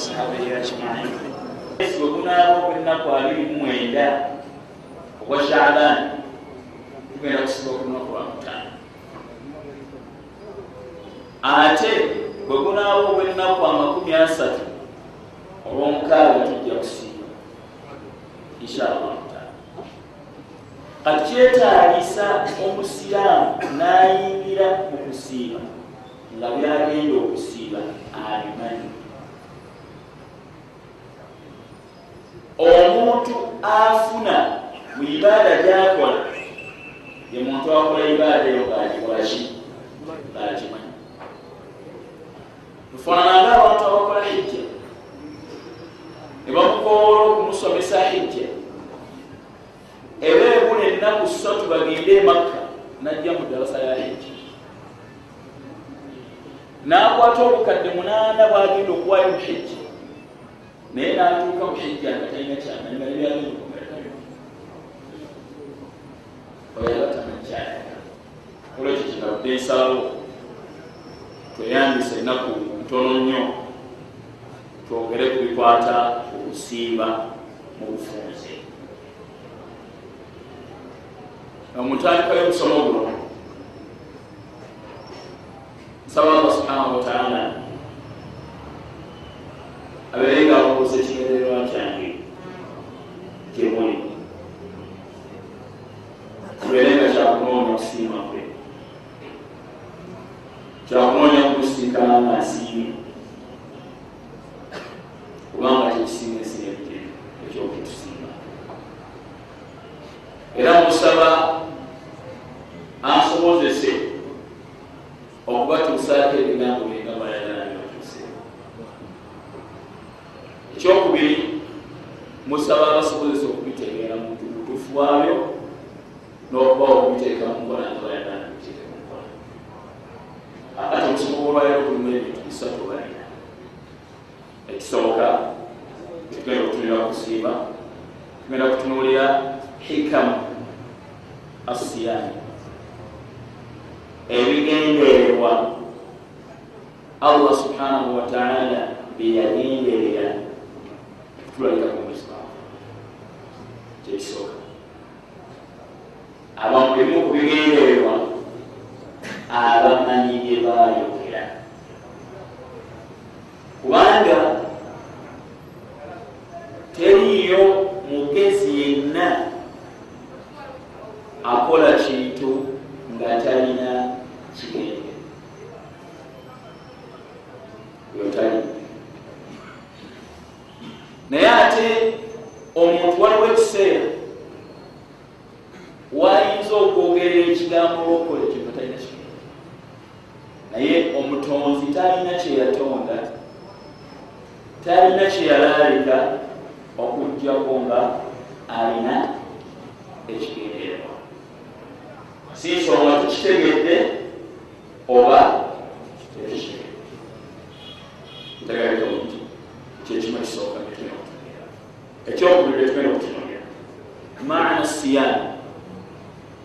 ashabu ya ajmain bwe gunaaba ogwennaku abiri mu mwenda ogwa shaabani tugenda kusiba okulunaku lwa mutaano ate bwe gunaaba ogwennaku amakumi asatu olwomukaaga tujja kusiiba inshallah taala kati kyetagisa omusiraamu n'ayimirira mu kusiiba nga byagenda okusiiba abimanyi omuntu afuna mu ibaada gyakola ye muntu akola ibaada eyo gagikolaki gagimanyi tufaananga abantu abakola hijja ne bamukoola okumusomesa hijja eba ebuna ennaku ssatu bagende emakka najja mu darasa ya hijja. N'akwata obukadde munaana bwagenda okuwayo mu hijja naye n'atuuka mu hijja nga talina kyamanyi nga nebyagenda okumerekayo oyabatamankyaya olwekyo kinavudde ensalawo tweyambisa ennaku ntono nnyo twogere ku bikwata okusiiba mu bufunze omutandika y'omusomo guno nsaba allah subhanahu wataala abeere nga abuuza ekigendererwa kyange gyemuli kibeere nga kyakunoonya okusiima kwe. Kyakunoonya kukusinkana nga asiimye kubanga kyekisinga esirete ekyokutusiima era musaba ansobozese okubatuusaako ebigambo byenga bibatuuse ekyokubiri musaba abasobozesa okubitegeera mu butuufu bwabyo n'okuba okubiteeka mu nkola nga bayagala nibiteeka mu nkola akati omusomo gwolwaliro gulimu ebintu bisatu balina ekisooka tugenda okutunulira kusiiba tugenda kutunulira hikamu asiyani. Ebigendererwa allah subhanahu wataala byeyagenderera tulalika ku muislamu kyekisooka abamulimu ku bigendererwa abamanyi bye bayogera kubanga teriyo mugezi yenna akola kintu nga talina kigende yotali naye ate omuntu waliwo ekiseera wayinza okwogera ekigambo lwokola ekintu talina kigende naye omutonzi talina kyeyatonda talina kyeyalalika okugjako nga alina ekigendererwa si nsonga tukitegedde oba tekitegedde ntegereka bulungi kyekimu ekisooka netugenda okutunira ekyokubiri tugenda okutunira maana siyani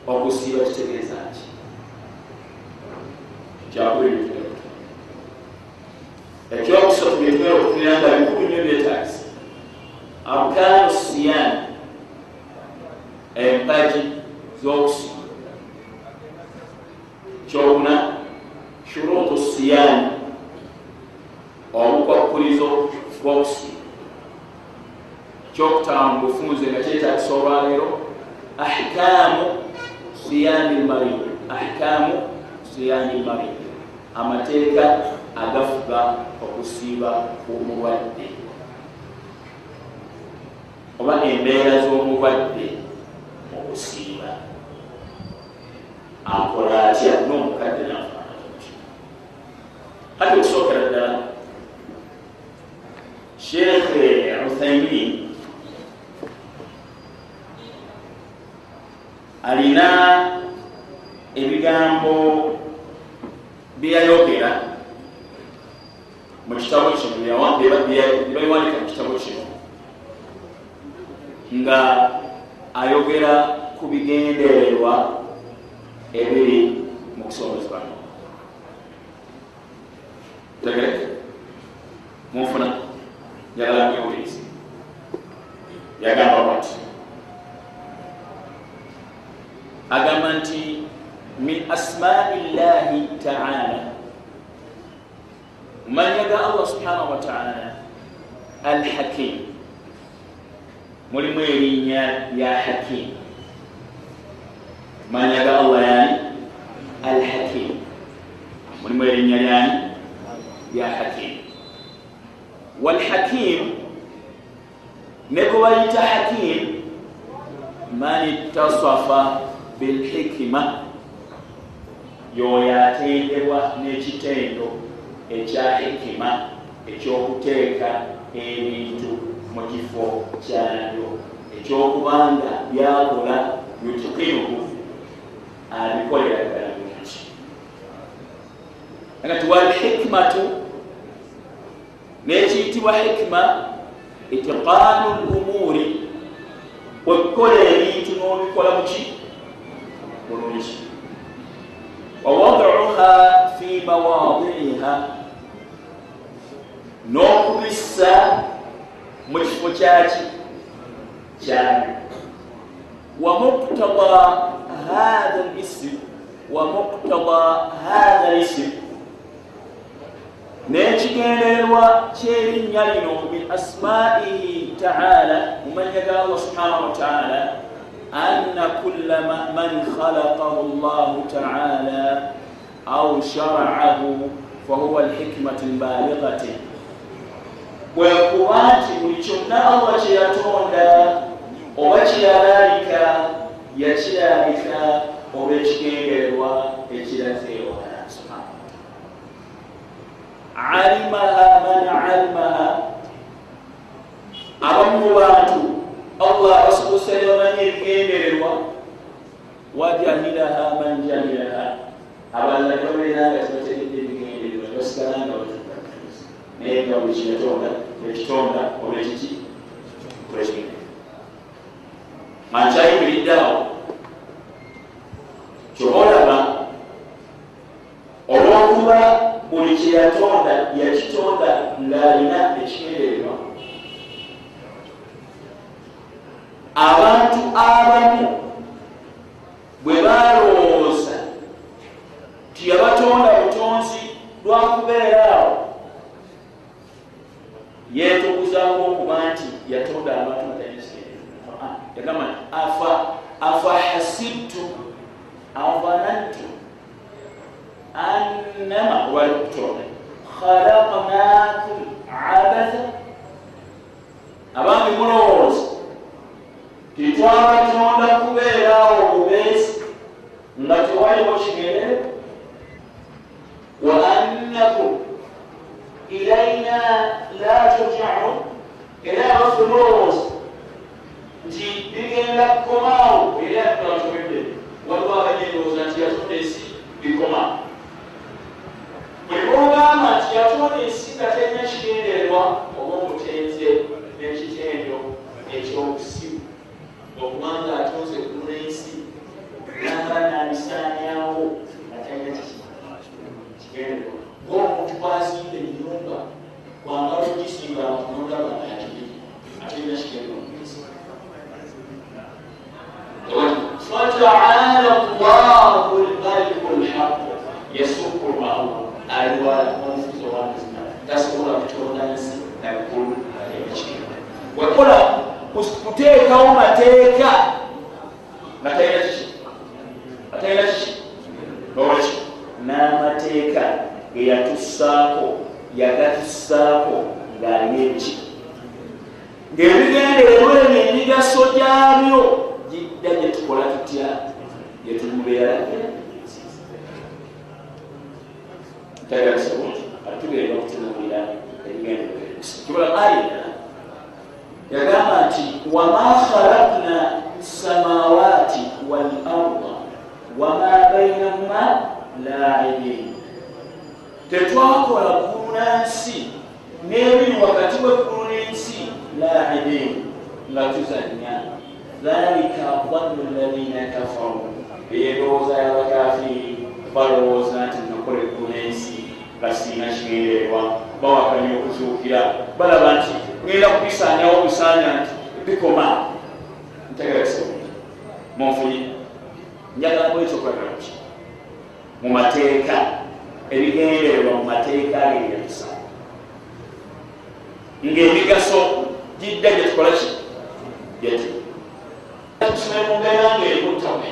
okusiiba kitegeeza ki kyakubiri tugenda okutunira ekyokusatu byetugenda okutunira nga bikulu nnyo byetaagisa arkaanu siyani empagi z'okusiiba kyokuna shuruutu siyani obukwakulizo bw'okusiiba kyokutaano mu bufunze nga kyetagisa olwaleero ahikaamu siyani lmarid ahikaamu siyani lmarid amateeka agafuga okusiiba omulwadde oba embeera z'omulwadde okusiiba. Akola atya? N'omukadde nafaanaki kati okusookera ddala sheekhe uthaimin alina ebigambo byeyayogera mu kitabo kino byebayiwandika mu kitabo kino. Nga ayogera ku bigendererwa ebiri mu kusomesebwa tegereke munfuna? Njagala mwewulize yagamba bwati. Agamba nti min asmai llahi taala. Mumanya ga allah subhanahu wataala alhakim. Mulimu erinnya lya hakim. Manya ga allah yani alhakim. Mulimu erinnya lyani lya hakim. Walhakim ne kubayita hakim man ittasafa bilhikima yoyo atendebwa n'ekitendo ekya hikima ekyokuteeka ebintu mu kifo kyabyo. Ekyokubanga byakola yutikinuku abikolera ddala bulungi agati walhikimatu nekiyitibwa hikima itiqaanu lumuuri wekukola ebintu n'obikola muki bulungi wawadauha fi mawadiriha n'okubissa mu kifo kyaki kyabyo wa muktada hatha lism wa muktada hatha lism n'ekigendererwa kyerinnya lino min asmaihi taala mumanya ga allah subhanahu wataala anna kulla man khalaqahu llahu taala au sharaahu fahuwa alhikmati lbalighati bwekuba nti buli kyonna allah kyeyatonda oba kyeyalalika yakirabika oba ekigendererwa ekiraze ewala alimaha man alimaha abamu mu bantu allah abasobosa nebamanyi ebigendererwa wajahilaha man jahilaha abalala babeeranga tibateredde ebigendererwa basigala nga batukakkiriza naye nga buli kinatonda ekitonda oba ekiki kulekigende mankyayimiriddeawo kyobaolaba olwokuba buli kyeyatonda yakitonda ng'alina ekigendererwa abantu abamu bwe balowooza nti yabatonda butonzi lwakubeeraawo yeetukuzaako okuba nti yatonda abantu yagamba nti afa afa hasibtu avanantu annama wali okutonda khalaqnakum abatha abange mulowooza titwabatonda kubeeraawo obubeesi nga tewaliwo kigere wa annakum ilaina yati tusome mu mbeera ng'erimu tome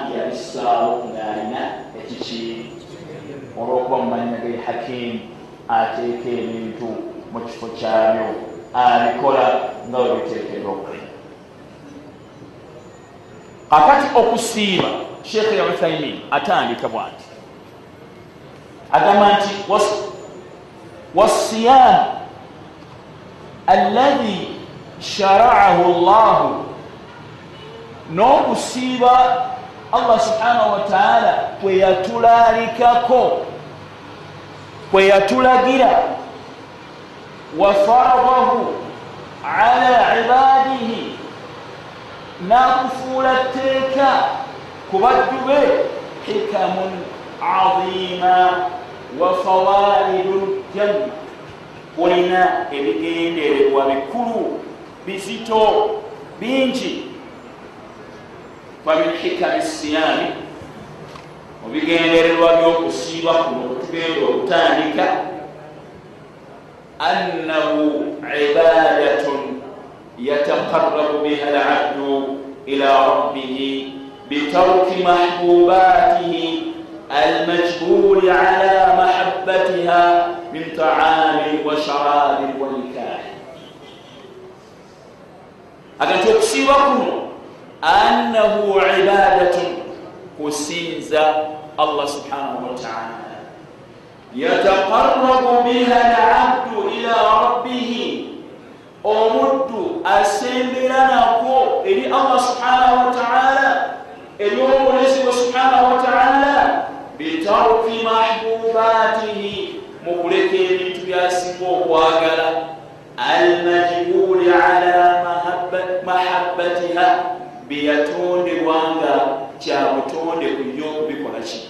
anti yabissaawo ng'alina ekiki olw'okuba mu mannya ge hakimu ateeka ebintu mu kifo kyabyo abikola nga we biteekerwa okukola kakati okusiiba sheekh yauthamin atandika bwati. Agamba nti wasiyaamu allahi sharaahu llahu n'okusiiba allah subhanahu wataala kwe yatulalikako kwe yatulagira wafaradahu ala ibadihi nakufuula tteeka ku baddu be hikamun azima wa fawaidu janna. Olina ebigendererwa bikulu bizito bingi wamin hikami siyaami mubigendererwa byokusiiba kuno kwetugenda okutandika annahu ibadatun yataqarabu biha alabdu ila rabbihi bitarki mahbubatihi المجبول على محبتها من طعام وشراب ونكاح akati okusiiba kuno annahu ibadatun kusinza allah subhanahu wataala yataqarabu biha labdu ila rabbihi. Omuddu asembera nako eri allah subhanahu wataala eri omulezi we subhanahu wataala bitaruki mahbubatihi mukuleka ebintu byasinga okwagala. Almajbuli ala mahabbatiha byeyatondebwa nga kyabutonde kunya okubikola ki?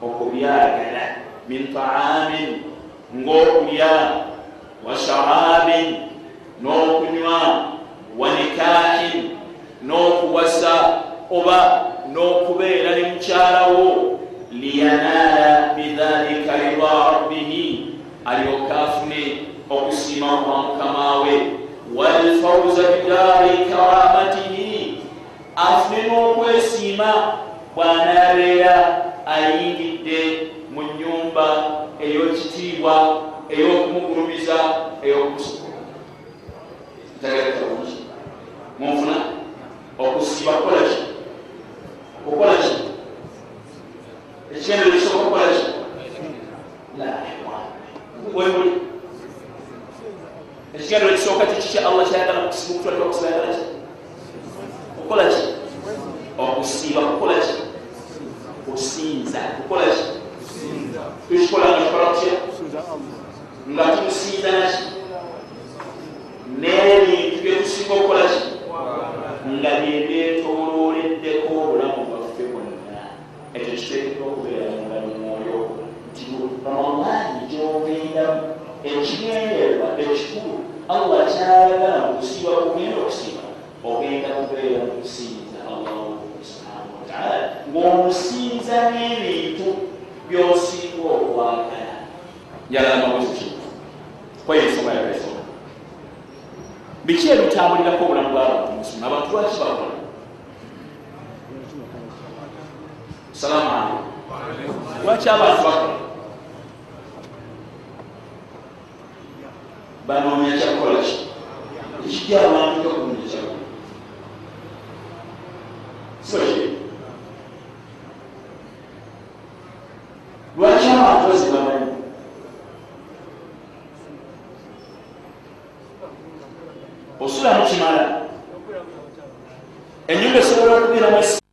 Okubyagala min taamin ngaokulya wa sharabin n'okunywa wa nikahin n'okuwasa oba n'okubeera ne mukyalawo liyanaala bidhalika rida rabbihi alyoka afune okusiima kwa mukama we. Walfauza bidaari karamatihi afune n'okwesiima bw'anaabeera ayingidde mu nyumba ey'ekitiibwa ey'okumugulumiza ey'okumusukula ntagalekabungi munfuna okusiiba kukola ki? Okukola ki? Ekigendero kisobola okukola ki? Wemuli ekigendero kisooka kiki allah kyayagala mukusiba okutwalira okusiba yagala ki okukola ki okusiiba kukola ki kusinza kukola ki tukikola nga tukola kutya nga tumusinza naki n'ebintu byetusinga okukola ki nga byebyetololeddeko obulamu bwaffe bwonna ekyo kiteekeddwa okubeera nga mumwoyo nti ramadaani gyogendamu ekigenderwa ekikulu allah kyayagala mu kusiiba kugenda okusiiba ogenda kubeera mu kusinza allahu subhanahu wataala ng'omusinza n'ebintu byosinga okwagala njagala mabuziki kwera ensonga yaesoma biki ebitambulirako obulamu bw'abantu musuna abantu lwaki bakola salaamu aleikum lwaki abantu bakola banoonya kyakukola ki ekijja abantu kyakunoonya kyakola soki lwaki abantu bazibamanyi osula mukimala enyumba esobola okubeeramu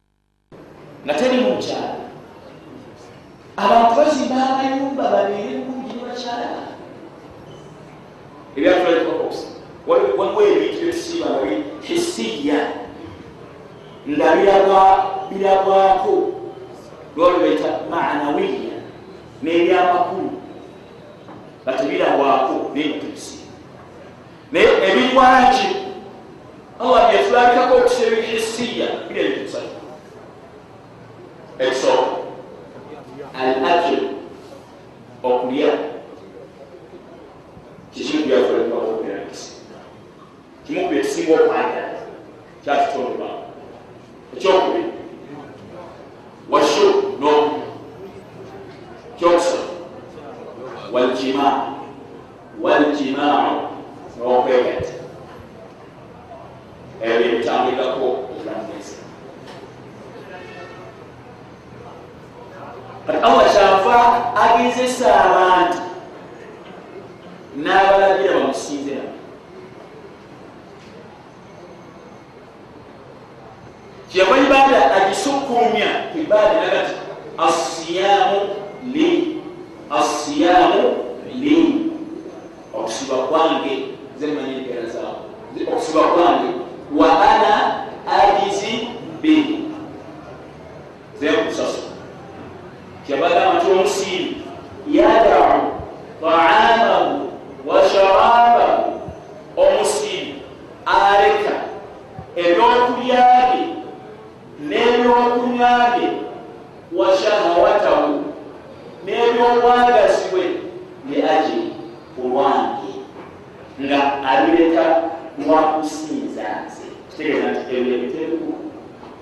tegeeza nti ebyo ebiteeku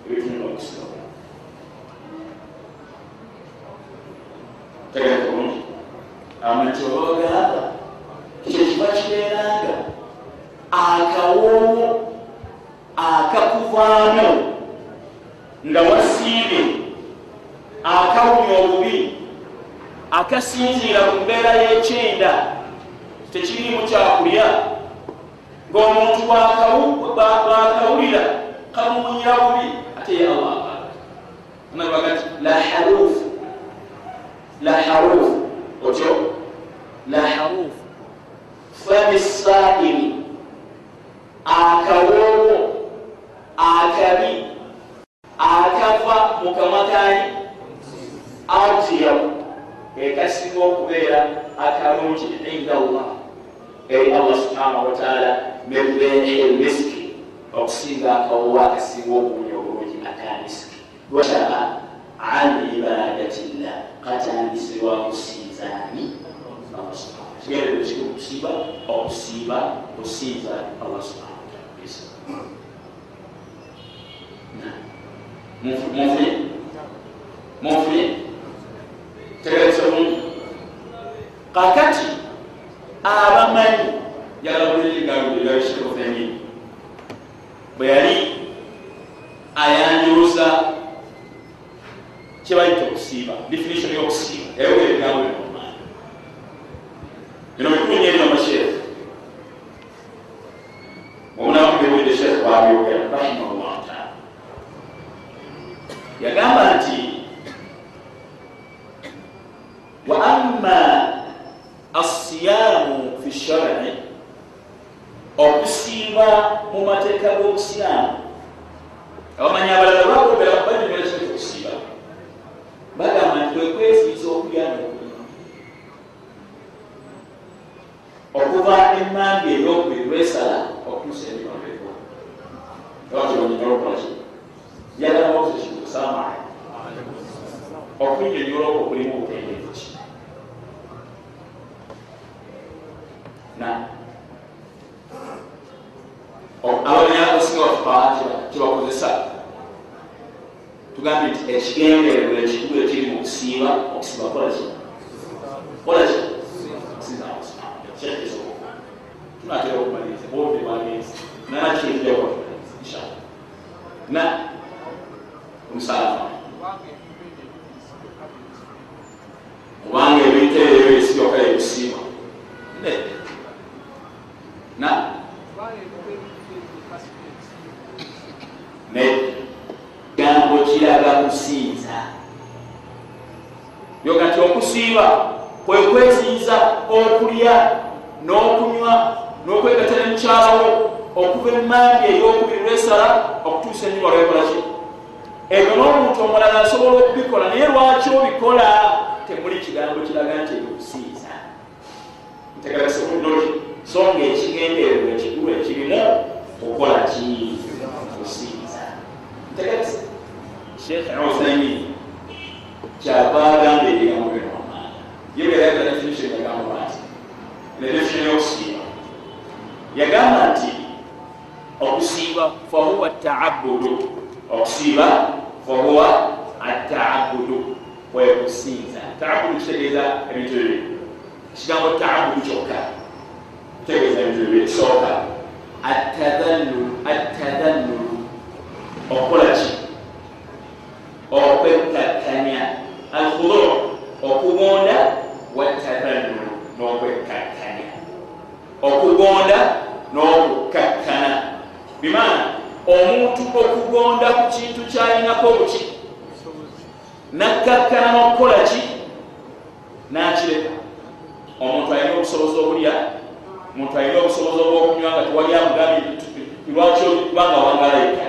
ebitunda okusitula tegeeza bulungi amanti oba ogamba ekyo kiba kibeeranga akawoowo akakuvaamu nga wasiibye akawumya obubi akasinziira ku mbeera y'ekyenda tekiriimu kyakulya ng'omuntu bwakawu bakawulira kamuwunyira bubi ate ye allah akala anabaga nti la harufu la harufu otyo la harufu famisairi akawoowo akabi. Akava. Mu kamakani arjiyamu ekasinga eh, okubeera akalungi inda allah. Eri allah subhanahu wataala min behi lmiski okusinga akawuwa akasinga obuwunya obulungi akanisiki wataba an ibadatillah? Katandisibwa kusinzaani okusiiba okusiiba kusinza allah subhanahu munfunye munfunye tegerese bulungi kakati abamanyi jagabulirigalulira shekofemini bwe yali ayanjuluza kyebayita okusiiba definition yokusiiba. Yayogereramu bino okugonda watabanu n'okwekkakkana okugonda n'okukkakkana bimaana omuntu okugonda ku kintu kyalinako buki nakkakkana n'okukola ki? N'akireka. Omuntu alina obusobozi obulya? Omuntu alina obusobozi obwokunywa nga tewali amugambye lwaki kubanga wangalaeka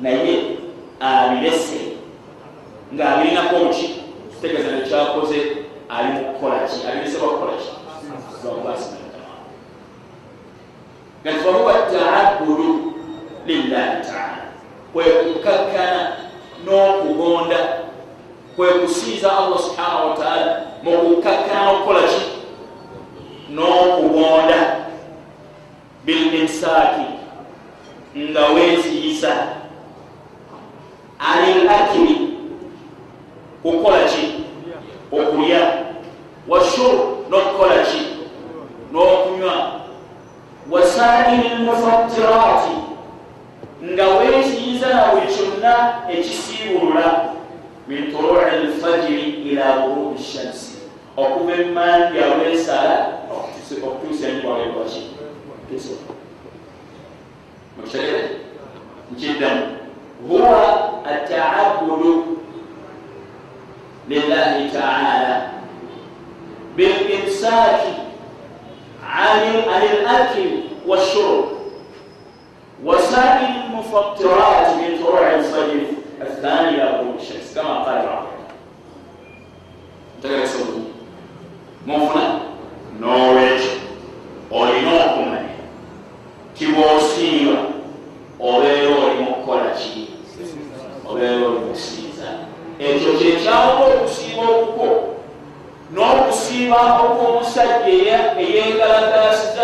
naye abirese ng'abirinako obuki kitegeeza nekyakoze ali mukukolaki abirese bakukolaki gati fahuwa taabudu lillahi taala. Kwekukakkana n'okugonda kwekusinza allah subhanahu wataala mukukakkana okukolaki n'okugonda bilinsaaki nga weziyiza alil akiri kukola ki okulya washur n'okukola ki n'okunywa wasairi lmufattirati nga weziyiza na buli kyonna ekisiibulula min turui lfajiri ila gurubi shamsi. Okuva emmandi awesala okutuusa enkwalebwaki mukitegere nkiddamu. Huwa ataabudu lillahi taala بالإمساك عن الأكل والشرب. وسائر المفطرات من فروع الصيف الثانية غروب الشمس كما قال العرب تقرأ سوره mufuna n'olwekyo olina okumanya kibwosiiba obeera oli mu kukola ki obeera oli mu kusiiza ekyo kyekyawula okusiiba okukwo n'okusi n'okusiiba okw'omusajja eyengalagasiza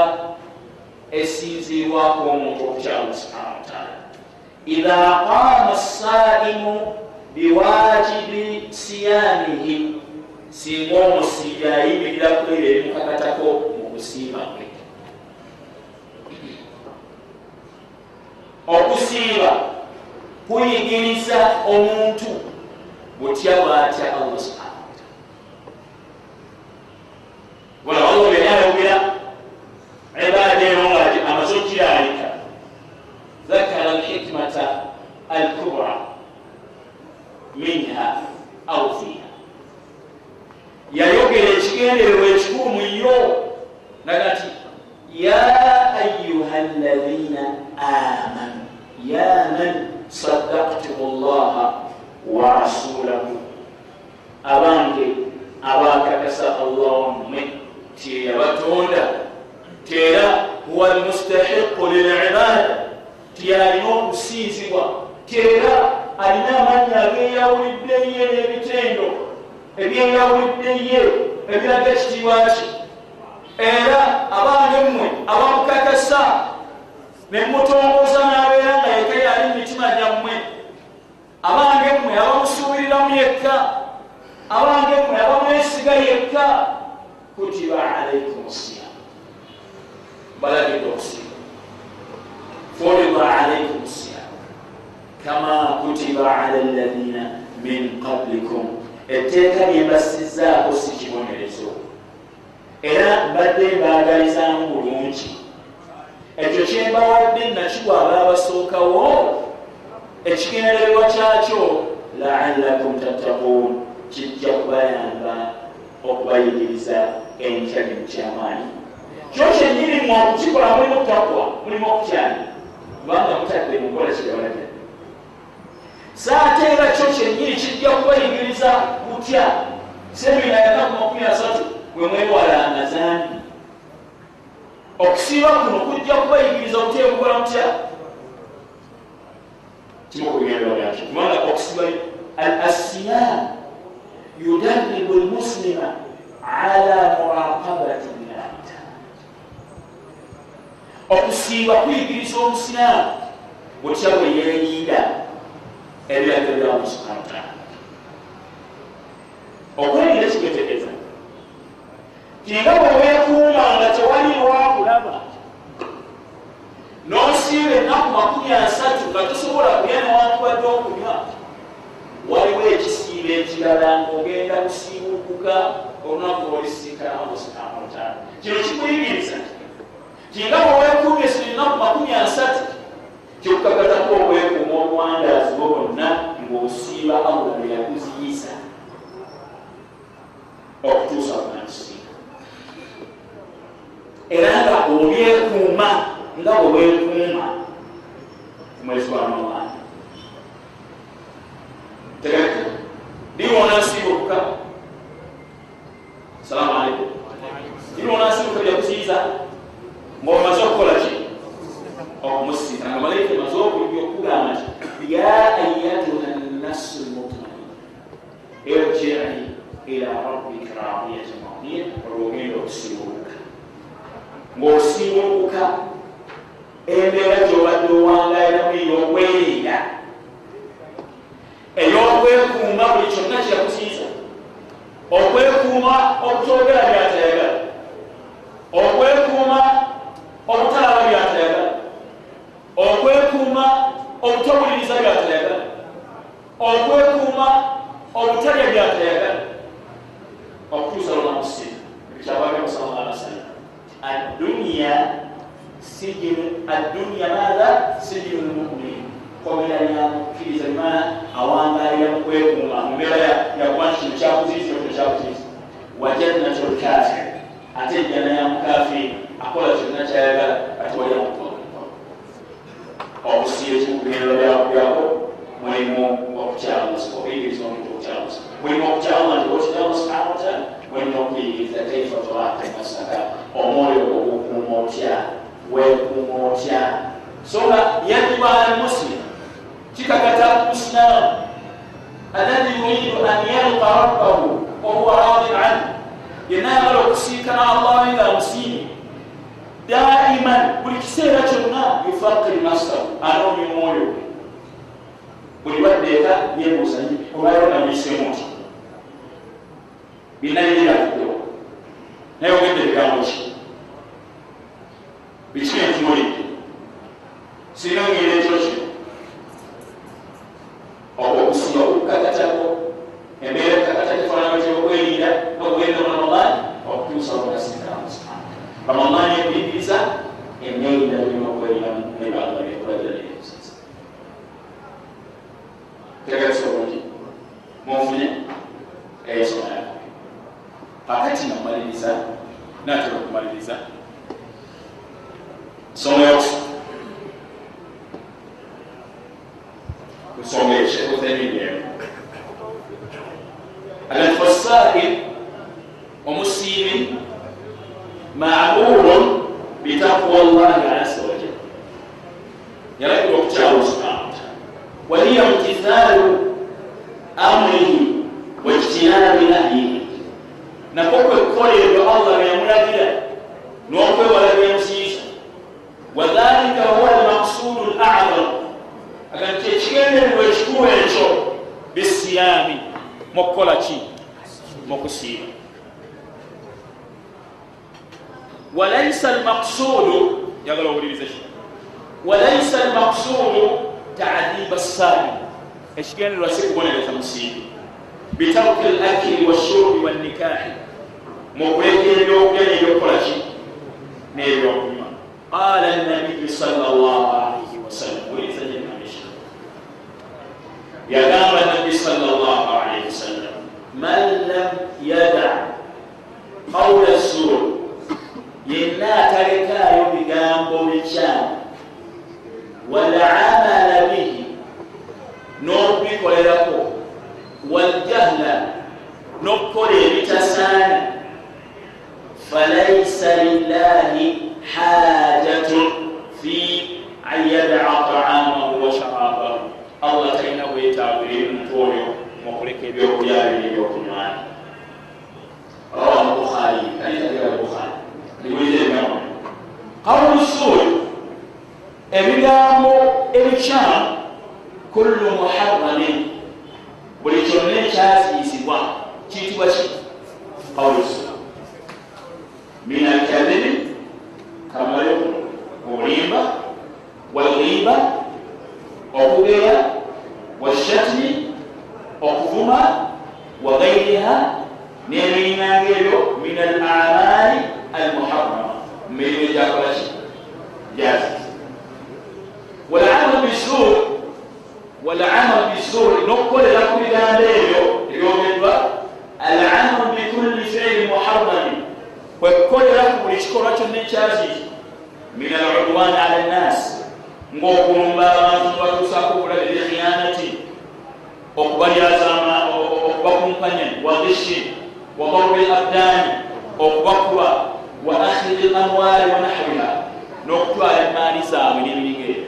nsonga esinzirwako omuntu okukyamu subhana wataala idha qama saimu biwajibi siyamihi singa omusiibi ayimirira kulera ebimukakatako mu kusiiba kwe. Okusiiba kuyigiriza omuntu butya bwatya allah subhana wataala mutadde mukola kigabalagala saate era kyo kyenyini kijja kubayigiriza kutya semina yanaku makumi asatu bwe mwewalanga zambi okusiiba kuno kujja kubayigiriza okutya kukola mutya kimukugenda yakyo kubanga okusiba al asiyam yudaribu lmuslima ala muraqabati taala okusiiba kuyigiriza omusiraamu butya bwe yeeyinda ebiragiro byamu subhana wataala okweyingira kikwetegeeza kinga bweweekuuma nga tewali wakulaba n'osiiba ennaku makumi asatu nga tosobola kulya newankubadde okunywa waliwo ekisiiba ekirala ngaogenda kusiibukuka olunaku lwolisinkana allah subhana wataala kino kikuyigiriza kinga bweweekuumye sino ennaku makumi asatu kyokukakatako obwekuuma obwandazi bwo bonna ng'osiiba allah bwe yakuziyiza okutuusa kunakusiiba era nga obyekuuma nga bwe weekuuma kumwezi wa ramadani tegeka liwona nsiibuka salamu aleikum liwona nsiibuka byakuziyiza ngaomaze okukola ki okumusiita nga malaika maze okujja okugamba nti ya ayatuha nnasu lmutmain irjii ila rabbika radiyatan mardiya olwogenda okusiibuka ng'osiibuka embeera gyobadde owangayiramu ey'okwerinda ey'okwekuuma buli kyonna kyakusiiza okwekuuma okutogera byatayagala okwekuuma obutalaba byatayagala okwekuuma obutawuliriza byatayagala okwekuuma obutalya byatayagala okutuusa lunakusiina ekyabagamba sallallahu alaihi wasallam. Adduniya adduniya maatha sijinu lmumin komera lyamukkiriza bimana awangalira mukwekuuma mumbeera yakuba nti kino kyakuziiza kino kyakuziiza wajannatu lkafir ate ejjana ya mukafiri akola kyonna kyayagala ati wali amutoa obusiire kikugendera byako byako mulimu okukyamusa okuyigiriza omuntu okukyamusa mulimu okukyamua nti subhana wataala mulimu okuyigiriza kaifa tulaka masaka omwoyo ogukuuma otya wekuuma otya so nga yajibu ala muslim kikakata musiramu alladhi yuridu an yalqa rabbahu wahuwa radin anhu yenna ayagala okusinkana allah nga musiimi daiman buli kiseera kyonna yufakir nafsahu anoonya omwoyo gwe buli baddeeka yebuuza obayo namisemu nti binayirirakudewo naye ogedde bigambo ki biki entumulidde sirina ngeri ekyo kino okusiba okukakatako embeera ekakata kifaanana kyokwerinda nokugenda mu ramadani okutuusa olunasinkana ramadani ekuyigiriza emyerinda tulina okwerindamu nebanga byekulagira nebyobuziza tegatisa obungi munfunye ensoma yako akati nakumaliriza natera okumaliriza nsoma yokusoma nsoma ekyokutemidemu alati wasail omusiibi ma'murun bitaqwa llahi azza wajal yalagira okukyawa subhana wataala wahiya mtithaalu amrihi wajtinaabi nahyihi nakwo kwekukola ebyo allah beyamulagira n'okwewala byensiisa wadhalika huwa almaksudu lacdam agati ekigendererwa ekikulu ekyo bisiyami mukukola ki mukusiiba walaisa almaksudu yagala owulirize ki walaisa almaksudu tadiba ssaami ekigendererwa si kubonereza musiibi bitaruki lakili washurubi wannikahi mukuleka ebyokugena ebyokukola ki n'ebyokunywa qala nabiyu sal llah alaihi wasallam wuliriza gyenamisha yagamba nabi sal llah alaihi wasallam man lam yada qawla yenna atalekaayo bigambo bikyamu walamala bihi n'okubikolerako waljahla n'okukola ebitasaana. Falaisa lillahi hajatun fi an yadaa taamahu wa sharabahu. Allah talina bwetagire muntu oyo mukuleka ebyokulya biri ebyokunywani rawahu bukhari kalitagira bukhari liwuliremao qawlu suuli ebigambo ebikyamu kullu muharramin buli kyonna ekyaziizibwa kiyitibwa ki? Qawlusu min alkadhibi kamaleku obulimba walghiba okugeya washatmi okuvuma wagairiha nebirinanga ebyo min alamali almuharrama mumirimu egyakolaki jaziiza walamal bisur walamal bisur nokukolera ku bigambo ebyo ebyogeddwa alamal bikulli fiili muharramin kwekukolera ku buli kikolwa kyonna ekyaziiza min aludwan ala nnasi ngaokulumba abantu batuusaako obulabe bekhiyanati okubalyazama okubakumpanya wagishi wadarbi abdani okubakuba wa akhiri lamwali wa nahwiha n'okutwala emaali zaabwe n'ebiriga ebyo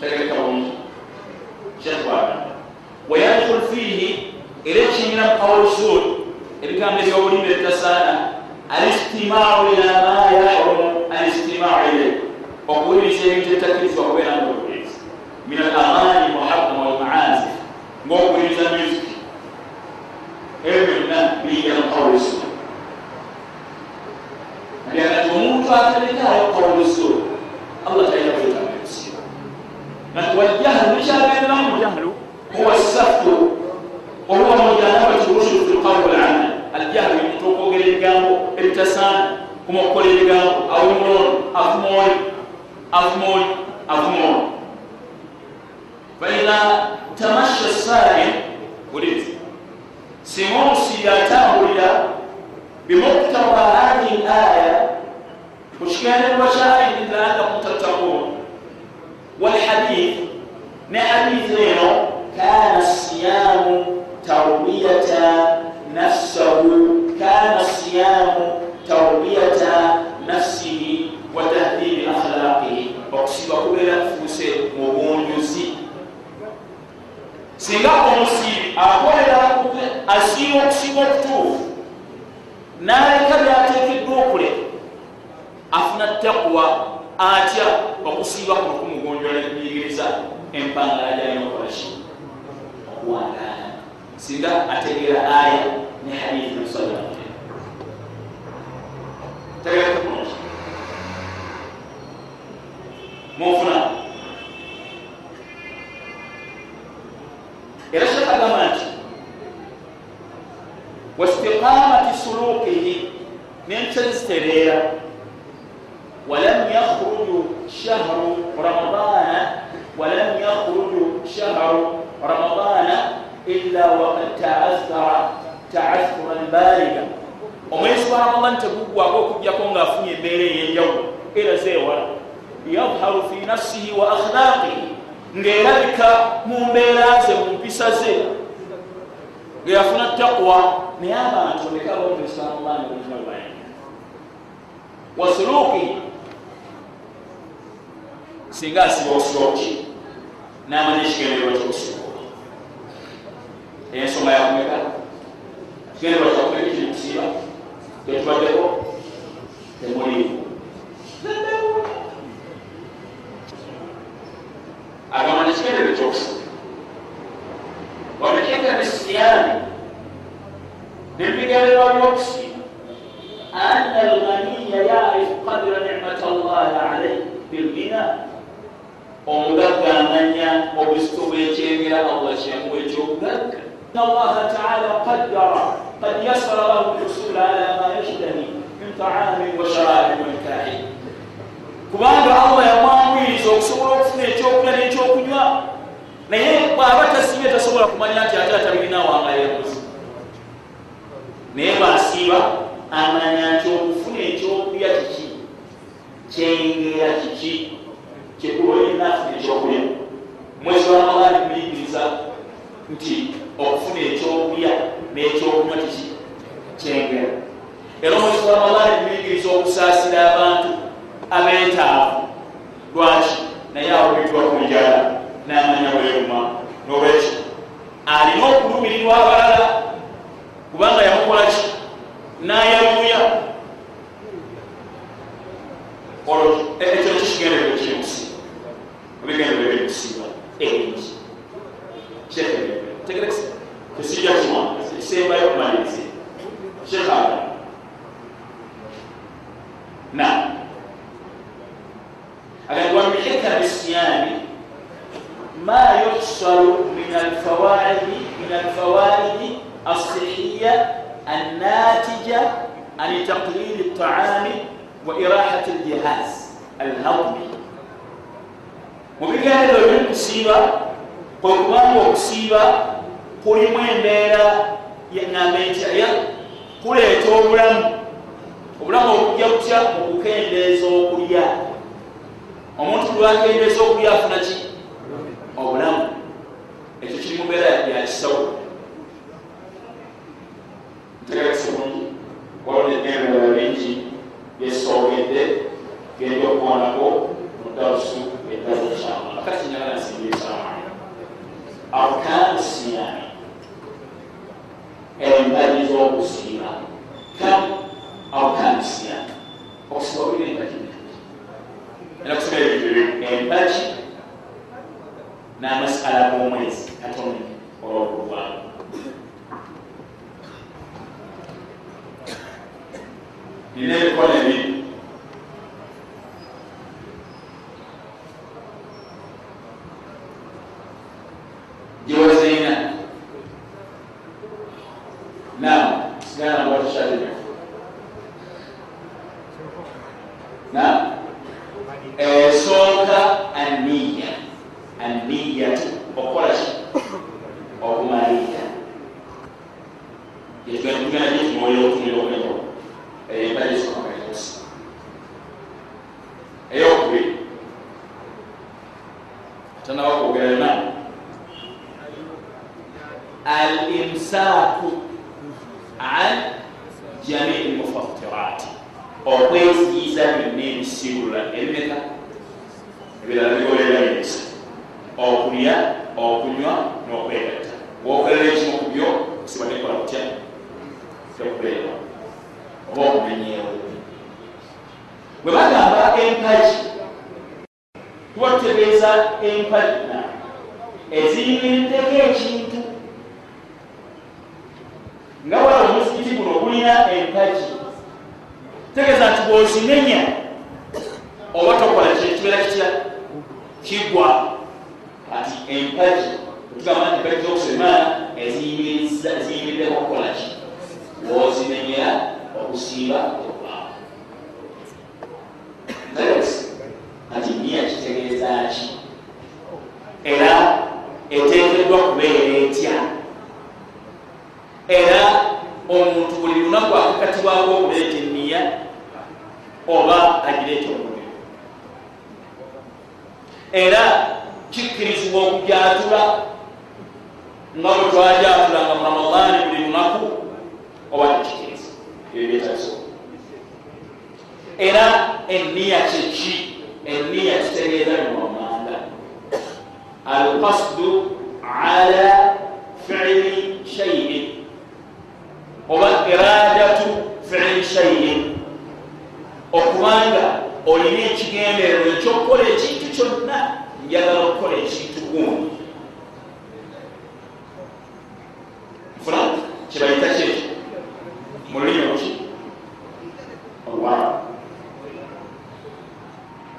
tegereka bulungi kyetwaga wayadkhul fiihi era ekinyira mu qawlusud ebigambo ebyobulimba ebitasaana alistimau ila ma yahrumu alistimau ilay okuwuliriza ebintu ebitakkirizibwa kubeera nga okuwuliriza min alamani muharama walmaazi ngaokuwuliriza music ebyo biyingira mu qawlusud nagati omuntu atalekaayo qawlusud allah talina kwetanga ebisinga nati waljahlu nekyagenderamu mujahlu huwa saftu ohuwa mujanabati rushdu fi lqawli walamal aljahlu omuntu okwogera ebigambo ebitasaana kuma okukola ebigambo awumulono afumooli afumooli afumooli faidha tamasha saim uliriza singa omusiiri atambulira bimuktawa hadihi laya ku kigendererwa kyaayinziraangakum tattaquun walhadith ne hadith eno kana siyamu tarbiyata nafsahu kana siyamu tarbiyata nafsihi wa tahdibi akhlaqihi. Okusiba kubeera kufuuse mu bunjuzi singa omusiibi akolera asiiba okusiba okutuufu naleka byateekeddwa okule afuna takwa atya okusiiba kuno kumugonjola nemiyigiriza empangala gyalina okolaki okuwangaana singa ategeera aya ne hadithi musallamte tegereka bulungi munfuna era shekh agamba nti wastiqamati sulukihi nenkyezitereera walam yakhruju shahru ramadana walam yakhruju shahru ramadana illa wakad taathara taathuran baliga omwezi gwa ramadan tegugwako okujjako ngaafunye embeera ey'enjawulo era zeewala yadharu fi nafsihi wa akhlaqihi ng'erabika mu mbeera ze mu mpisa ze ngeyafuna takwa naye abantu lekabaulislamubaana oluzima lwayanga wasuluki singa asiba osuloki namanya ekigendererwa kyokusiba ensonga yakumeka kigendererwa kyakumeka kusiiba tetubaddeko temuliivu agamba nekigendere kyokusatu wamekeka nesiyani nebigendererwa byokusiiba ana yarifu qadra nimat allahi alaih bilghina omugagga amanya obuzito bwekyengera allah kyamuwa ekyobugagga in allaha taala qaddara qad yasara lahu lhusula ala ma yashtahi min taamin wa sharabin wa nikahin kubanga allah yamwamwiriza okusobola okufuna ekyokulya n'ekyokunywa naye bwaba tasiibye tasobola kumanya nti ate atabirinawo amayemuzi naye bwasiiba amanya nti okufuna ekyokulya kiki? Kyengera kiki? Kikuloyenafuna ekyokulya. Mwezi wa ramadani kumuyigiriza nti okufuna ekyokulya n'ekyokunywa kiki? Kyengera era omwezi wa ramadani kumuyigiriza okusaasira abantu abeetaavu. Lwaki? Naye awulidwa ku njala n'amanya bweruma n'olwekyo yetugana gyekimwoyo okutumira okumenya empajesomakaios eyokubiri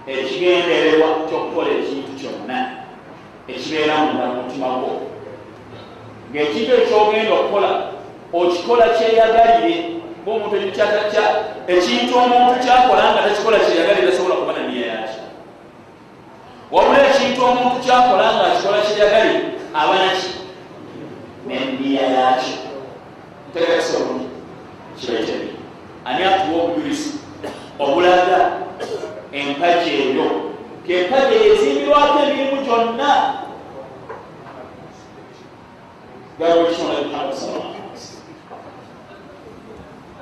ekigendererwa kyokukola ekintu kyonna ekibeera munda mumutima gwo. Ngaekintu ekyogenda okukola okikola kyeyagalire ngaomuntu ekikyakakya ekintu omuntu kyakola nga takikola kyeyagalire tasobola kuba naniya yaki. Wabula ekintu omuntu kyakola nga akikola kyeyagalire aba naki neniya yakyo ntegeesobuli kibaitebi ani atuwa obujulizi obulaga empaji eyo kempaji eyo ezimbirwako emirimu gyonna.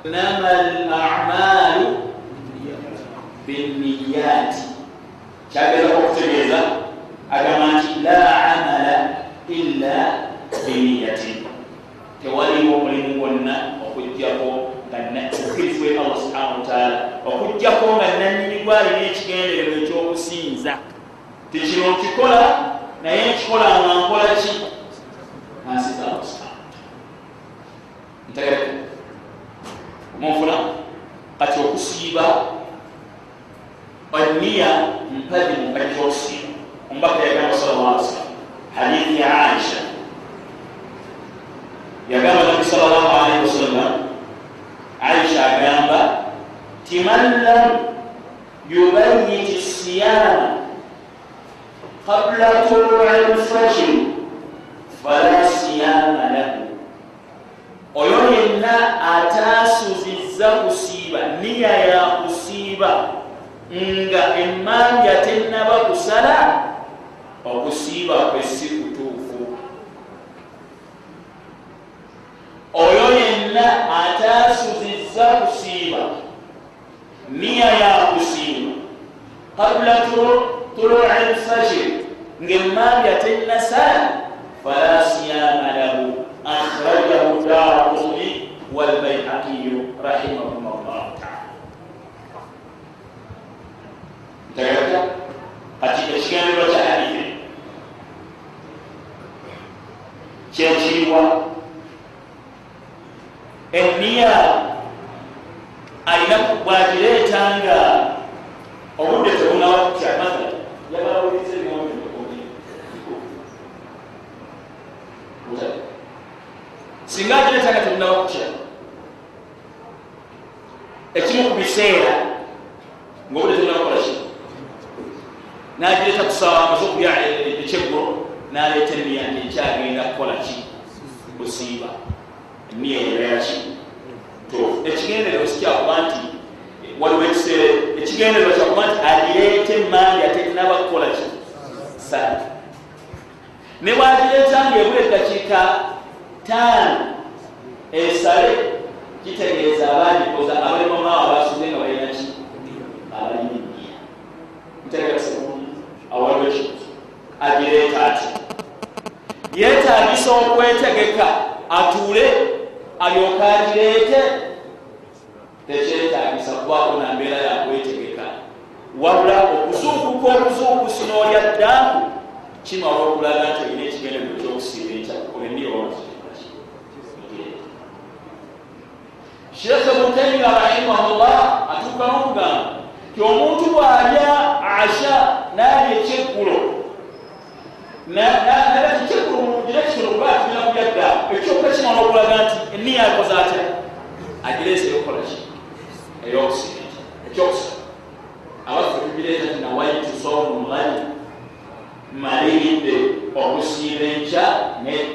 Nama lamalu biniyati kyagezako okutegeeza agamba nti la amala illa biniyatin tewaliwo omulimu gwonna okugjako okkirizibwe allah subhanahu wataala okugjako nga nanyini gwalina ekigenderero ekyokusinza tikino nkikola naye nkikola nga nkola ki? Nansiza allah subhanahu ntegereko munfuna kati okusiiba oniya mpaji mumpaji zokusiiba omubaka yagamba sallallahu alaihi wasallam hadithi ya aisha. Yagamba nabi sallallahu alaihi wasallam aisha agamba timan lam yubayit siyama qabla tului lfajiri fala siyama lahu. Oyo yenna ataasuzizza kusiiba niya ya kusiiba nga emmanja tennaba kusala okusiiba kwesi kutuufu. Oyo yenna ataasuzizza kusiiba niya ya kusiiba kabula tului lfajir ngaemmanja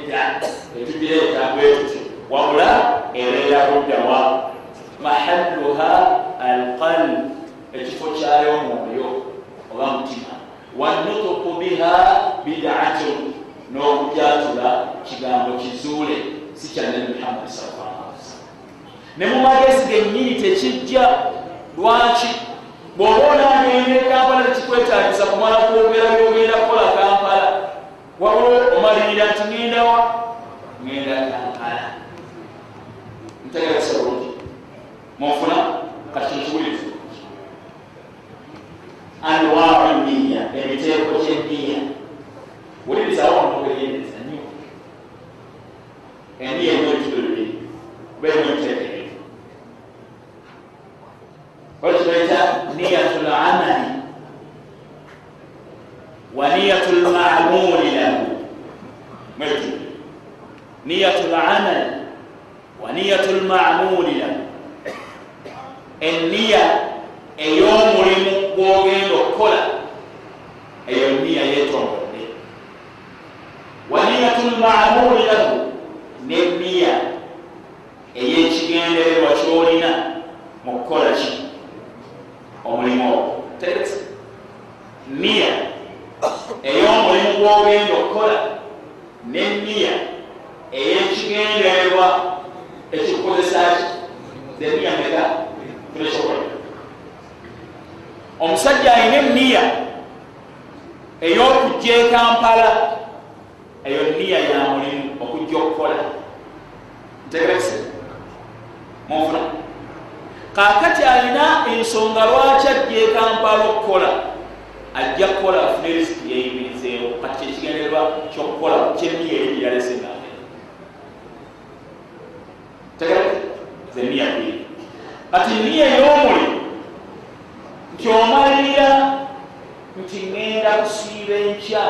nedda etugireeta bwetutyo wabula ebeera buddawa mahalluha alqalb ekifo kyayo omwoyo oba mutima. Wanutuku biha bidatun n'okujatula kigambo kizuule si kya nabi muhammadi sallallahu alaihi wasallam. Ne mu magezi gennyini tekijja lwaki? Bw'oba onagenda ekampala tekikwetagisa kumala kwogera byogenda kukola kampala wabula omalirira nti ngendawa ngenda kampala mufuna kati kikiwulizo anwau niya emiteeko kyeniya wulirizawo omukugendereza nyo eniya eno ekitululi bemuteekere olkibaita niyatu lamali wa niyatu lmamuli lahu. Mwetu niyatu lamali wa niyatu lmamuli lahu. Eniya ey'omulimu gwogenda okukola eyo niya yetongodde waniyatu lmamuli lahu. Neniya ey'ekigendererwa kyolina mu kukola ki? Omulimu ogwo. Tegese niya ey'omulimu gwogenda okukola neniya ey'ekigendererwa ekikukozesa ki? Zeniya meka tulekola omusajja alina eniya ey'okujja ekampala eyo niya ya mulimu okujja okukola. Ntegerese munfuna kakati alina ensonga lwaki ajja ekampala okukola ajja kukola afune risiki yeyimirizeewo kati kyekigendererwa kyokukola kyeniya eri gyeyalesenga tegerese zeniya biri kati niya ey'omulimu nti omalirira nti ŋenda kusiiba enkya.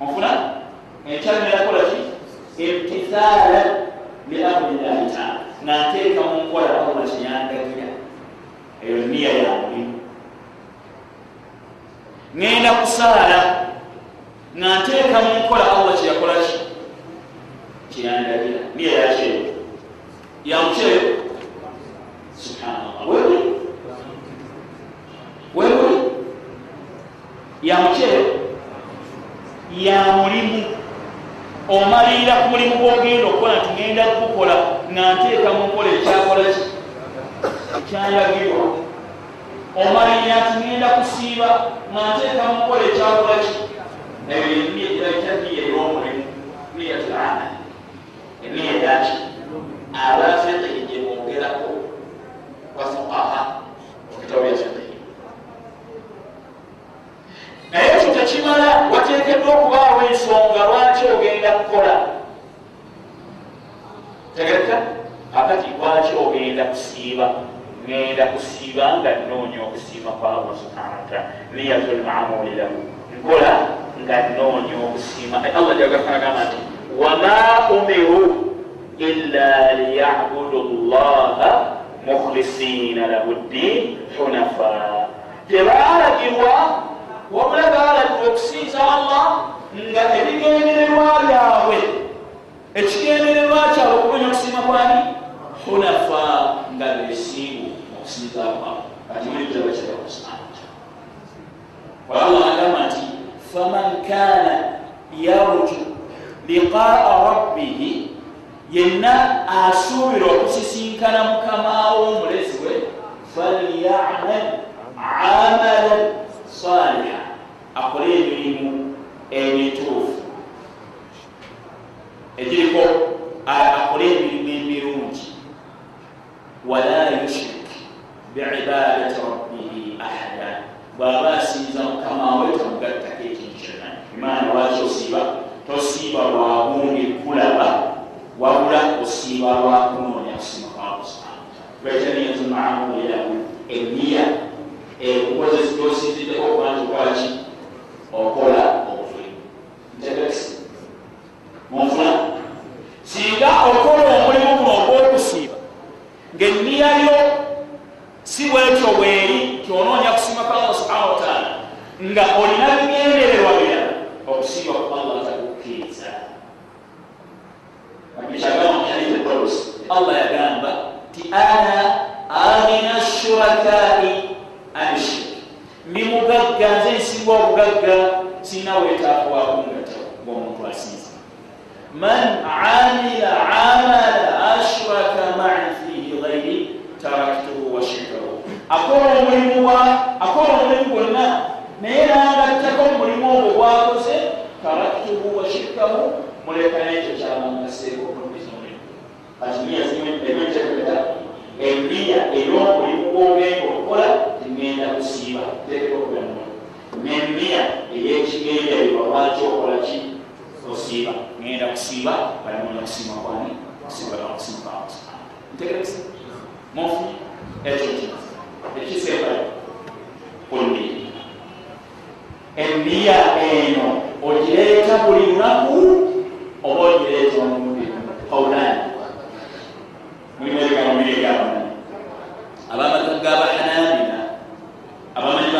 Onfuna? Enkya ŋenda kola ki? Imtithaala liamrillahi taala nga nteeka mu nkola allah kyeyandagira eyo niya ya ŋenda kusaala nga nteeka mu nkola allah kyeyakola ki? Kyeyandagira niya yakyeyo yamukyeyo subhanallah. Wewe wewe ya mukyere ya mulimu. Omalirira ku mulimu gwogenda okukola nti ngenda kukola nga nteeka mu nkola ekyakola ki nti ngenda kusiiba nga nteeka mu nkola ekyakola ki ebyoniya ey'omulimu niyatulana eniya yaki abafeqi gyebongerako bafuqaha mukitabo byafiqihi naye ekyo tekimala wateekeddwa okubaawo ensonga lwaki ogenda kukola? Tegereka akati lwaki ogenda kusiiba ngenda kusiiba nga nnoonya okusiiba kwa allah subhana wataala niyatulmamulirahu nkola nga nnoonya okusiima allah jagaagamba nti wama umiru illa liyabudu llaha mukhlisina lahu ddin hunafa. Tebalagirwa wabula balagirwa okusinza allah nga ebigendererwa byabwe ekigendererwa kyabwe okunonya okusiima kwani? Hunafa nga besingu okusinza kwabwe kati mulibitaba kyabwe subhana wataala allah agamba nti faman kana yarju liqaa rabbihi yenna asuubira okusisinkana mukamawo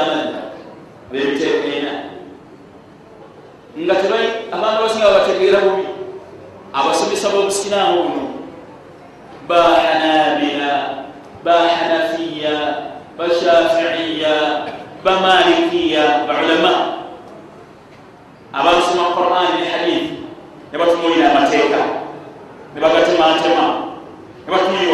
abamanyi bamadda bebitekeena nga abantu abasinga babategeera bubi. Abasomesa b'obusiraamu buno bahanabina bahanafiya bashafiiya bamalikiya baulama abasoma quran ne hadith ne batumulira amateeka ne bagatematema ne batumulira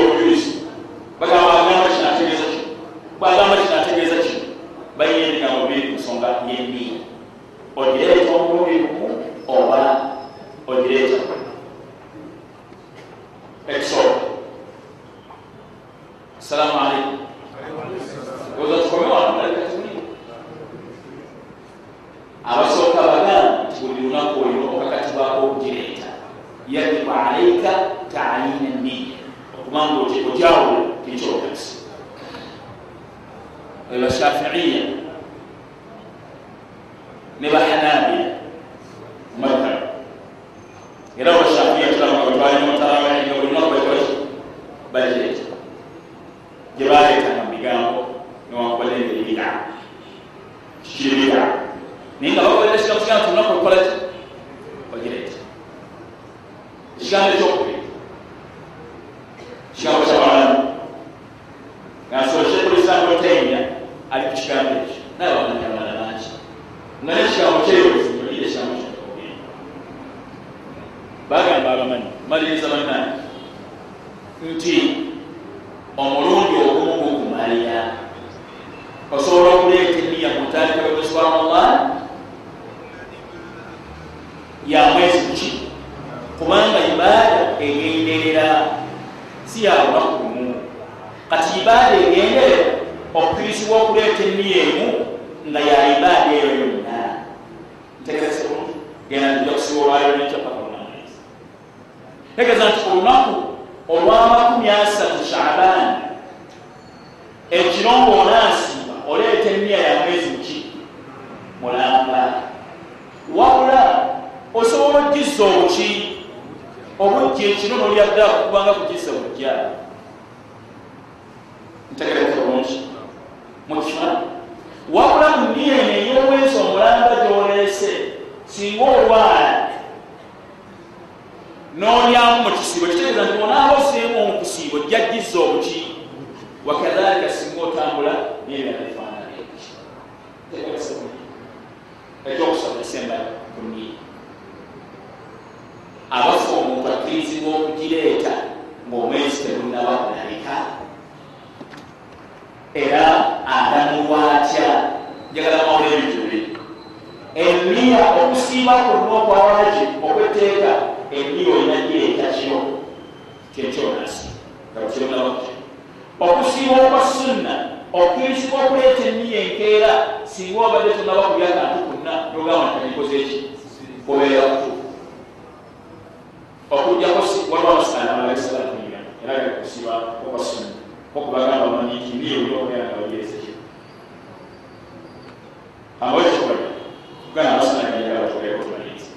genda nja nekyapaka lunamwezi tegeeza nti olunaku olwamakumi asatu shaabani ekirongo onasiba oleeta emiya ya mwezi ki mulamba wabula osobola okgisa obuki obujja ekiro nolyadde kubanga kugisa bujja ntegereke bulungi mukifani wabula mu niya eno ey'omwezi omulamba gyoleese singa olwala nolyamu mu kisiibo kitegeeza nti onaaba oseemu omukusiibo jjajjiza obuki. Wakadhalika singa otambula nebyala efaanana ekyokusaba esemba kuni abafu omuntu akkirizibwa okugireeta ng'omwezi tegunaba kulabika era alamulwa atya njagala emiya okusiiba kwonna okwawaki okweteeka emiya olina gireeta kiro. Kyekyonasi ngakironabaki okusiiba okwa sunna okkirizibwa okuleeta emiya enkeera singa obadde tonaba kulya kantu konna nogamba ntanikoze eki kubeera kutuufu okujjako waliwo abasaala abalaisalatuira era gakusiiba okwa sunna okubagamba manyi nti emiya oli obeera nga bagirese kiro amawekikola kugana abasanagera batubeeko tumaliriza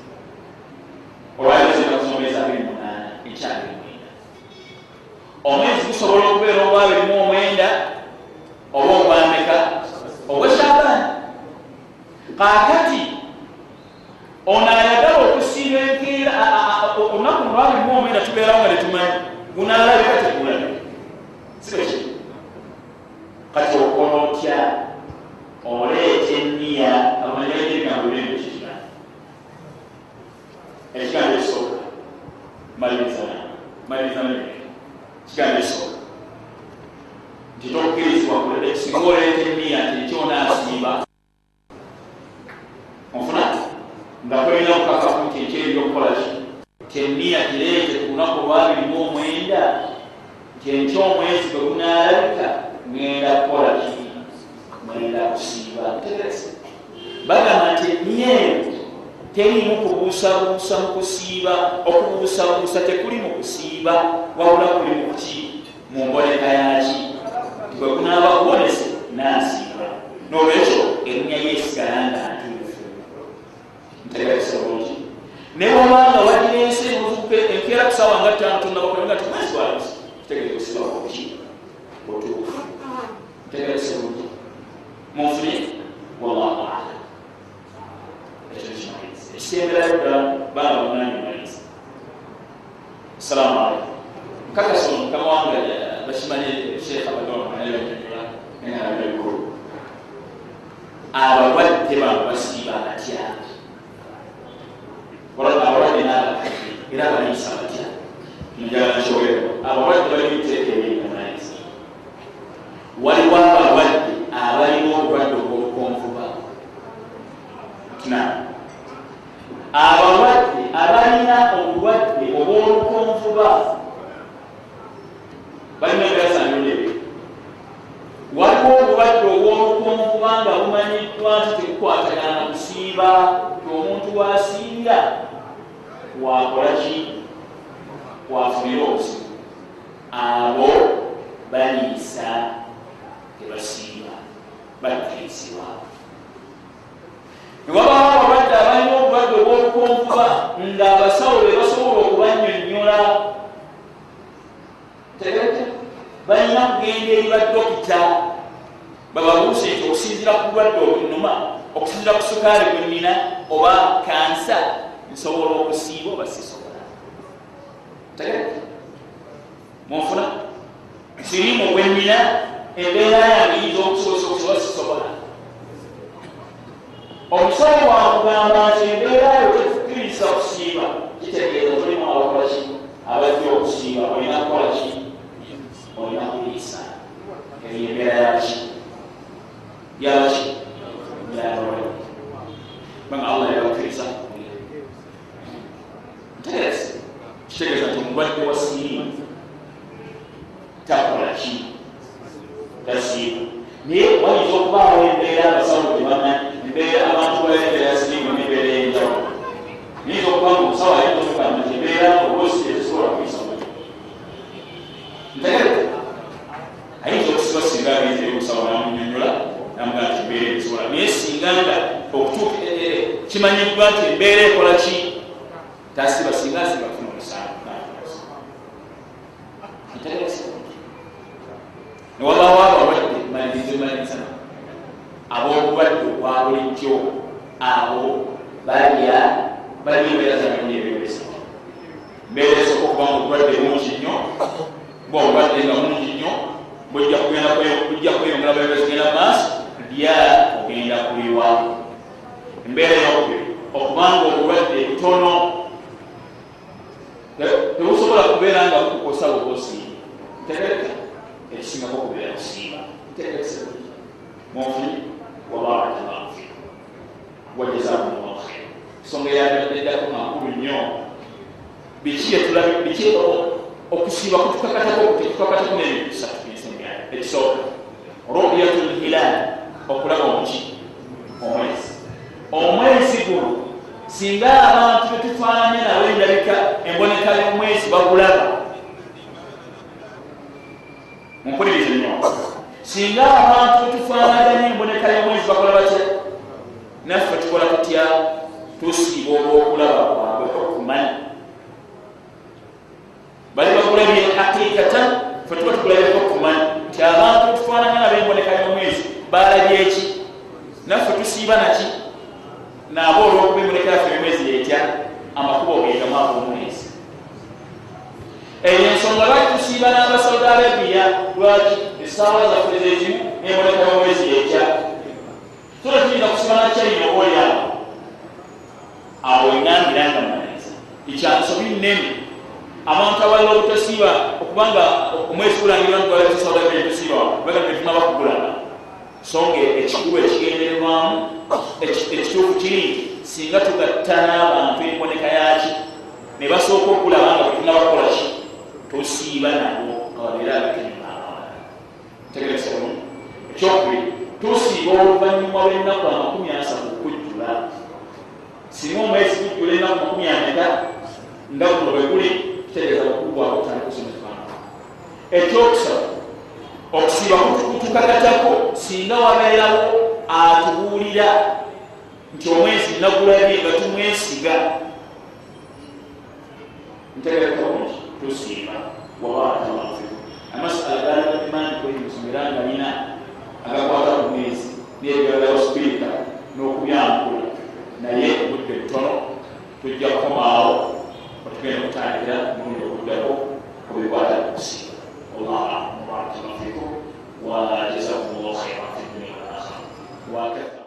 olwalezeera kusomeza abiri munaana ekyabiri mwenda omwezi gusobola okubeera ogwabirimu omwenda oba ogwameka ogweshabaani kakati ono ayagala okusiiba enkeera olunaku lwabirimu omwenda tubeerawo nga tetumanyi gunaalabika tegulabe sikeki kati okola otya oleeta eniya amanyayo ebigambo biri mukikira ekigambo ekisooka malirizana malirizana kigambo ekisooka nti tokkirizibwa singa oleeta eniya nti ekyonaasiiba onfuna nga tolina kukakafu nti ekyeri okukola ki teniya kireete ku lunaku olwabirimu omwenda nti enkyomwezi gwe gunaalabika ngenda kukolaki ngenda kusiiba ntegerese bagamba nti nyeero terimu kubuusabuusa mu kusiiba okubuusabuusa tekuli mu kusiiba wabula kuli mu ki? Mu mboneka yaki gwe kunaaba kubonese nasiiba. Nolwekyo erinnya yesigala nga ntuufu. Ntegerese bulungi. Naye wabanga wagira ensi enkeera kusawa nga ttaano tonabakolenga ti mwezi gwalisi kitegeeza okusibakoki otuufu ntegerese bulungi. Munfunye assalamu aleikum nkakasa omukama wange bakimanye sheekha badomaayonyonyola enalabekulu abalwadde babo basiiba batya abalwadde nabakadde era baliyisa batya njagala nkyogero abalwadde balibiteeka ebyekamaliza waliwo abalwadde abalina obulwadde obwobukonvuba abalwadde abalina obulwadde obwolukonvuba balina byasanolebe waliwo obulwadde obwolukonvuba nga bumanyiddwa nti tekukwatagana kusiiba ti omuntu wasiibira wakolaki wafunira obuzibu abo baliisa tebasiiba balikaisibwa newabawo abalwadde abalina obulwadde obwolukonvuba nga abasawo be basobola okubanyonyola tegete balina kugenda eri badokita bababuuse nti okusinzira ku bulwadde obunuma okusinzira ku sukaali gwenina oba kansa nsobola okusiiba oba sisobola. Tegete munfuna sirimu gwenina embeera yange yinza okusobozesa okusobola sisobola. Omusawo wakugamba nti embeera yo tekukkiriza okusiiba kitegeeza mulimu abakolaki abajja okusiiba olina kukolaki olina kuliisa eyo embeera yaki yaki yalole banga allah yabakkiriza ntegereza kitegeeza nti omulwadde wa sirimu takolaki tasiiba naye wayinza okubaawo embeera abasawo tebamanyi embeera abantu balembeera sirimu nembeera enjawulo niyinza okuba nga omusawo ayinza okugamba nti embeera oboosi tezisobola kuyisa mu ntegereza okusiba singa agenze omusawo namunyonyola namuga nti embeera ezisobola naye singa nga okutuuka kimanyiddwa nti embeera ekola ki? Tasiba singa asiba funa omusango. Ntegereza newabawo abalwadde malirize maliriza ab'obulwadde obwa bulijjo abo balya balya embeera zanoni ebyobesa mbeera esooka okuba nga obulwadde mungi nnyo ba obulwadde nga mungi nnyo bujja kweyongera bwebezi genda maaso lya ogenda kuliwa embeera eyokubiri okubanga obulwadde butono tebusobola kubeera nga bukukosa bukosi tegereka ekisingako kubeera kusiiba tegerese munfuni wabaatalafi wajazakumullah ensonga yaddako makulu nnyo biki biki okusiiba ekisooka ruyatu lhilal okulaba omuki omwezi omwezi guno singa abantu betufaananye nabo endabika emboneka y'omwezi bagulaba mumpulirize nnyo singa abantu betufaanaganya emboneka y'omwezi bakola batya naffe tukola tutya tusiiba olw'okulaba kwabwe okumanyi bali bakulabye hakikatan fe tuba tukulabyeko balabye eki naffe tusiiba naki naaba yaffe emwezi yetya amakuba ogendamu ag'omwezi eyo ensonga lwaki tusiiba n'abasaudi arabiya lwaki? Essaawa zaffe zezimu nemboneka y'omwezi yetya tula tuyinza kusiba nakyayina obaoli awo engambira nga maliriza ekyansobi nnene abantu abalala obutasiiba okubanga omwezi gulangirwa nti saudi arabiya tusiiba bagamba tuna bakugulaba so nga ekikulu ekigendererwamu ekituufu kiri singa tugatta n'abantu emboneka yaki ne basooka okulaba nga bwetunabakolaki tosiiba nabo nga babeera abakenyi baawala tegeresa ekyokubiri tusiiba oluvanyuma lw'ennaku amakumi asatu okujjula. Singa omwezi gujjula ennaku makumi ameka nga guno bwe guli kitegeeza okugwako otandika kusomesebana ekyokusaba okusiiba kutukakatako singa wabeerawo atubuulira nti omwezi nagulabye nga tumwesiga. Ntegereka bulungi tusiiba wabaatawazibu amasala galimanyi kwemusomera nga lina agakwata ku mwezi nebyagala sipirika n'okubyankula naye obudde butono tujja kukomaawo otugenda kutandikira muguno والله أعلم وبارك الله فيكم وجزاكم الله خيرا في الدنيا والآخرة. وكفى